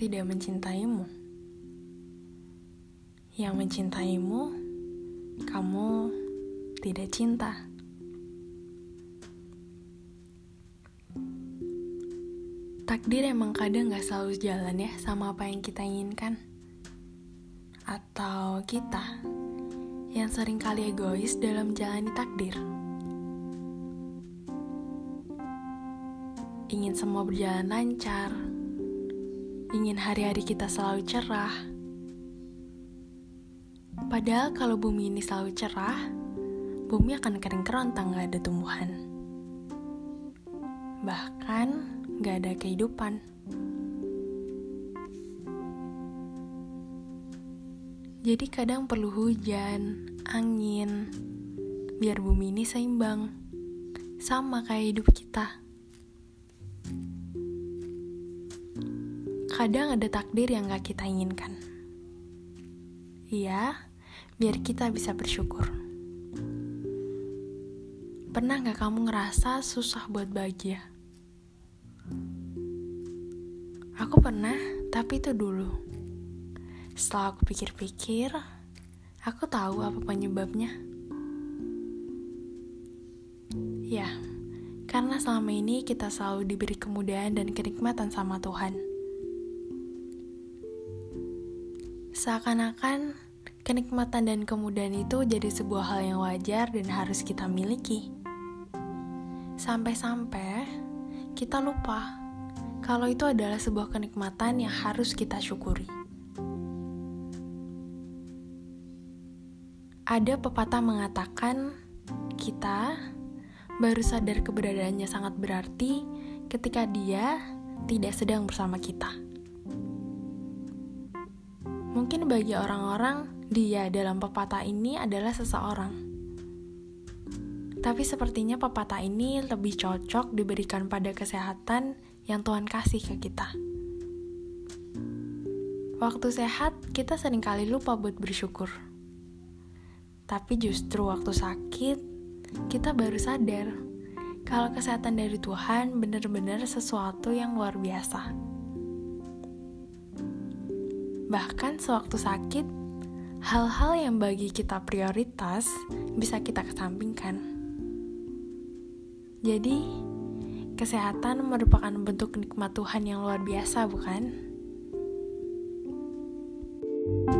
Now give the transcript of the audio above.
tidak mencintaimu. Yang mencintaimu, kamu tidak cinta. Takdir emang kadang gak selalu jalan ya sama apa yang kita inginkan. Atau kita yang sering kali egois dalam menjalani takdir. Ingin semua berjalan lancar, ingin hari-hari kita selalu cerah. Padahal kalau bumi ini selalu cerah, bumi akan kering kerontang gak ada tumbuhan. Bahkan gak ada kehidupan. Jadi kadang perlu hujan, angin, biar bumi ini seimbang. Sama kayak hidup kita. Kadang ada takdir yang gak kita inginkan. Iya, biar kita bisa bersyukur. Pernah gak kamu ngerasa susah buat bahagia? Aku pernah, tapi itu dulu. Setelah aku pikir-pikir, aku tahu apa penyebabnya. Ya, karena selama ini kita selalu diberi kemudahan dan kenikmatan sama Tuhan. Seakan-akan kenikmatan dan kemudahan itu jadi sebuah hal yang wajar dan harus kita miliki. Sampai-sampai kita lupa kalau itu adalah sebuah kenikmatan yang harus kita syukuri. Ada pepatah mengatakan kita baru sadar keberadaannya sangat berarti ketika dia tidak sedang bersama kita. Mungkin bagi orang-orang, dia dalam pepatah ini adalah seseorang. Tapi sepertinya pepatah ini lebih cocok diberikan pada kesehatan yang Tuhan kasih ke kita. Waktu sehat, kita sering kali lupa buat bersyukur. Tapi justru waktu sakit, kita baru sadar kalau kesehatan dari Tuhan benar-benar sesuatu yang luar biasa. Bahkan sewaktu sakit, hal-hal yang bagi kita prioritas bisa kita kesampingkan. Jadi, kesehatan merupakan bentuk nikmat Tuhan yang luar biasa, bukan? thank you